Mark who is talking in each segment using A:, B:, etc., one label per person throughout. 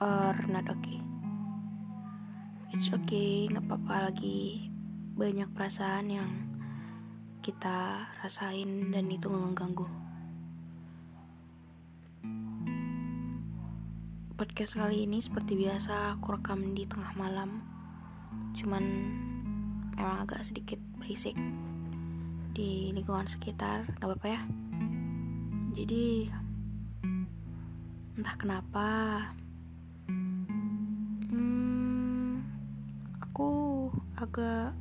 A: Or not okay. It's okay, nggak apa-apa lagi banyak perasaan yang kita rasain dan itu mengganggu. Podcast kali ini seperti biasa aku rekam di tengah malam, cuman emang agak sedikit berisik di lingkungan sekitar, nggak apa-apa ya. Jadi entah kenapa agak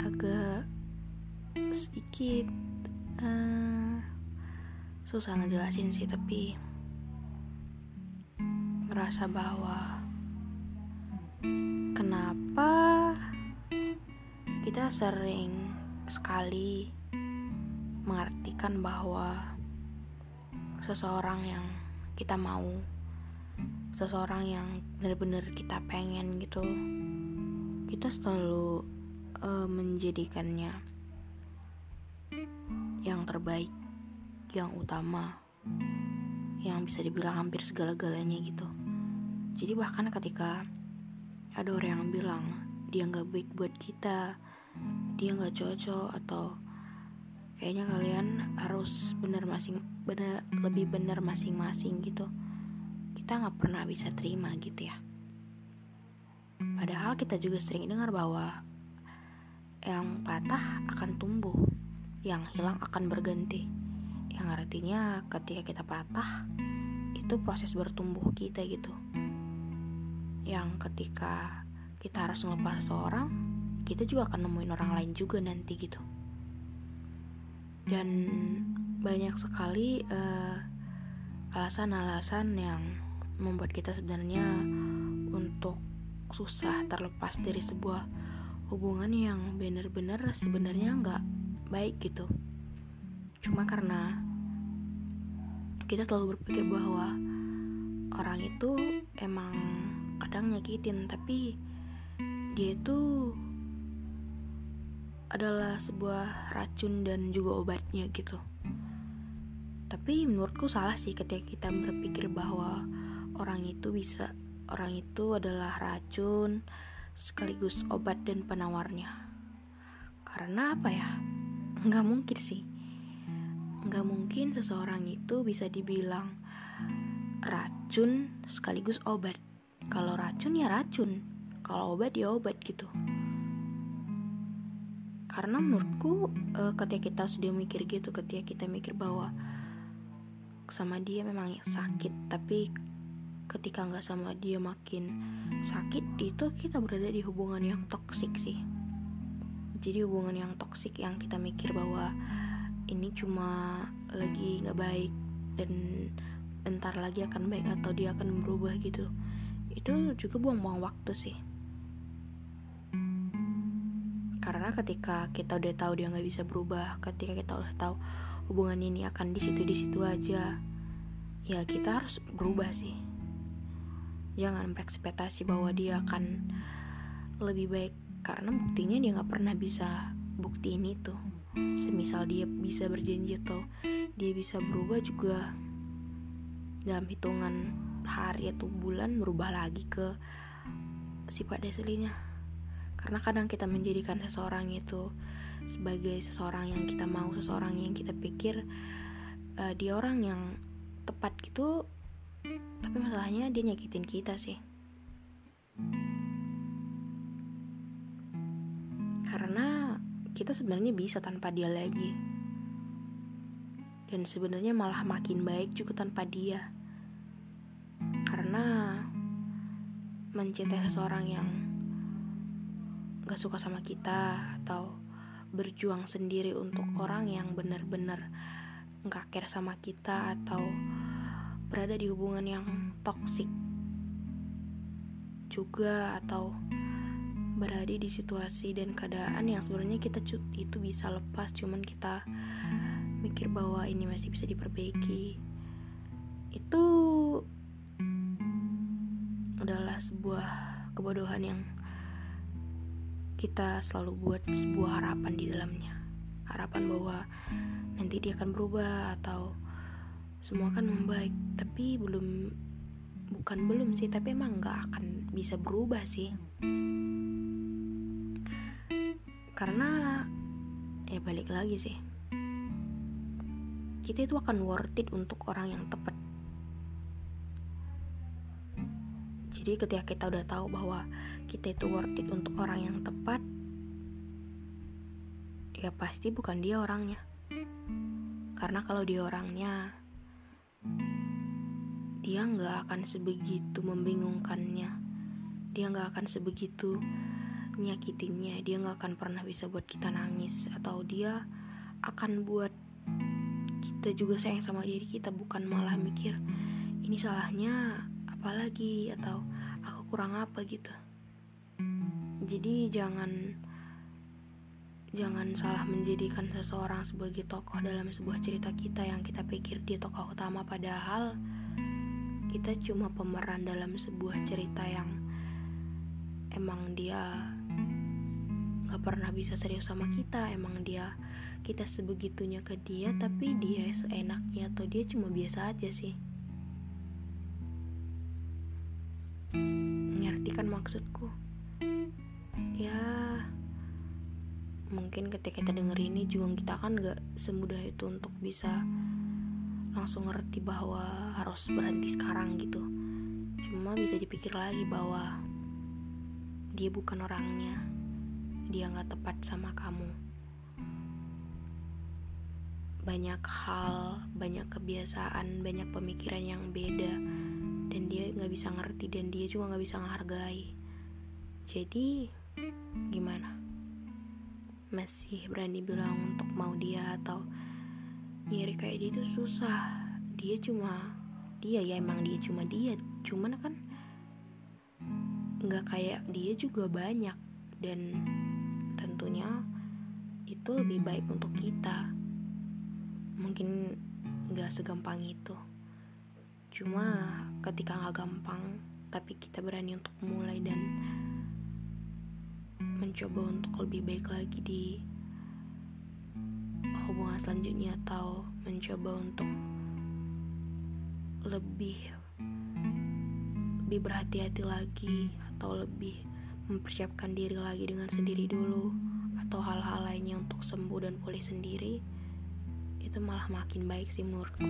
A: agak sedikit eh, susah ngejelasin sih tapi ngerasa bahwa kenapa kita sering sekali mengartikan bahwa seseorang yang kita mau seseorang yang benar-benar kita pengen gitu kita selalu uh, menjadikannya yang terbaik yang utama yang bisa dibilang hampir segala-galanya gitu. Jadi bahkan ketika ada orang yang bilang dia nggak baik buat kita dia nggak cocok atau kayaknya kalian harus benar masing benar lebih benar masing-masing gitu kita nggak pernah bisa terima gitu ya. Padahal kita juga sering dengar bahwa yang patah akan tumbuh, yang hilang akan berganti. Yang artinya ketika kita patah, itu proses bertumbuh kita gitu. Yang ketika kita harus ngelepas seorang, kita juga akan nemuin orang lain juga nanti gitu. Dan banyak sekali alasan alasan-alasan yang membuat kita sebenarnya untuk susah terlepas dari sebuah hubungan yang benar-benar sebenarnya nggak baik gitu. Cuma karena kita selalu berpikir bahwa orang itu emang kadang nyakitin tapi dia itu adalah sebuah racun dan juga obatnya gitu. Tapi menurutku salah sih ketika kita berpikir bahwa orang itu bisa orang itu adalah racun sekaligus obat dan penawarnya. Karena apa ya? Nggak mungkin sih. Nggak mungkin seseorang itu bisa dibilang racun sekaligus obat. Kalau racun ya racun kalau obat ya obat gitu. Karena menurutku eh, ketika kita sudah mikir gitu ketika kita mikir bahwa sama dia memang sakit tapi ketika nggak sama dia makin sakit itu kita berada di hubungan yang toksik sih. Jadi hubungan yang toksik yang kita mikir bahwa ini cuma lagi nggak baik dan entar lagi akan baik atau dia akan berubah gitu. Itu juga buang-buang waktu sih. Karena ketika kita udah tahu dia nggak bisa berubah ketika kita udah tahu hubungan ini akan di situ di situ aja ya kita harus berubah sih jangan berekspektasi bahwa dia akan lebih baik karena buktinya dia nggak pernah bisa buktiin itu. Semisal dia bisa berjanji atau dia bisa berubah juga dalam hitungan hari atau bulan berubah lagi ke sifat aslinya karena kadang kita menjadikan seseorang itu sebagai seseorang yang kita mau seseorang yang kita pikir uh, dia orang yang tepat gitu tapi masalahnya dia nyakitin kita sih. Karena kita sebenarnya bisa tanpa dia lagi. Dan sebenarnya malah makin baik juga tanpa dia. Karena mencintai seseorang yang gak suka sama kita atau berjuang sendiri untuk orang yang benar-benar gak care sama kita atau berada di hubungan yang toksik juga atau berada di situasi dan keadaan yang sebenarnya kita itu bisa lepas cuman kita mikir bahwa ini masih bisa diperbaiki. Itu adalah sebuah kebodohan yang kita selalu buat sebuah harapan di dalamnya. Harapan bahwa nanti dia akan berubah atau semua akan membaik. Tapi belum bukan belum sih tapi emang nggak akan bisa berubah sih. Karena ya balik lagi sih. Kita itu akan worth it untuk orang yang tepat. Jadi ketika kita udah tahu bahwa kita itu worth it untuk orang yang tepat ya pasti bukan dia orangnya. Karena kalau dia orangnya dia nggak akan sebegitu membingungkannya. Dia nggak akan sebegitu nyakitinnya. Dia nggak akan pernah bisa buat kita nangis. Atau dia akan buat kita juga sayang sama diri kita bukan malah mikir ini salahnya apalagi atau aku kurang apa? Gitu. Jadi jangan jangan salah menjadikan seseorang sebagai tokoh dalam sebuah cerita kita yang kita pikir dia tokoh utama. Padahal kita cuma pemeran dalam sebuah cerita yang emang dia gak pernah bisa serius sama kita. Emang dia kita sebegitunya ke dia tapi dia seenaknya atau dia cuma biasa aja sih. Ngerti kan maksudku? Ya mungkin ketika kita denger ini juga kita kan gak semudah itu untuk bisa langsung ngerti bahwa harus berhenti sekarang gitu. Cuma bisa dipikir lagi bahwa dia bukan orangnya. Dia nggak tepat sama kamu. Banyak hal banyak kebiasaan banyak pemikiran yang beda. Dan dia nggak bisa ngerti dan dia juga nggak bisa menghargai jadi gimana? Masih berani bilang untuk mau dia atau nyari kayak dia itu susah. Dia cuma dia ya emang dia cuma dia. Cuman kan nggak kayak dia juga banyak. Dan tentunya itu lebih baik untuk kita. Mungkin gak segampang itu. Cuma ketika gak gampang tapi kita berani untuk mulai dan mencoba untuk lebih baik lagi di hubungan selanjutnya atau mencoba untuk lebih lebih berhati-hati lagi atau lebih mempersiapkan diri lagi dengan sendiri dulu atau hal-hal lainnya untuk sembuh dan pulih sendiri itu malah makin baik sih menurutku.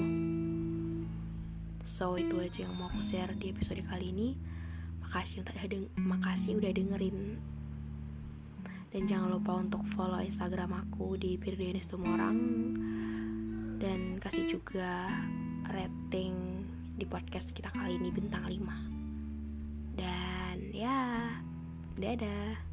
A: So itu aja yang mau aku share di episode kali ini. Makasih deng makasih udah dengerin dan jangan lupa untuk follow instagram aku di Pirdenis Tumorang dan kasih juga rating di podcast kita kali ini bintang 5 dan ya Dadah.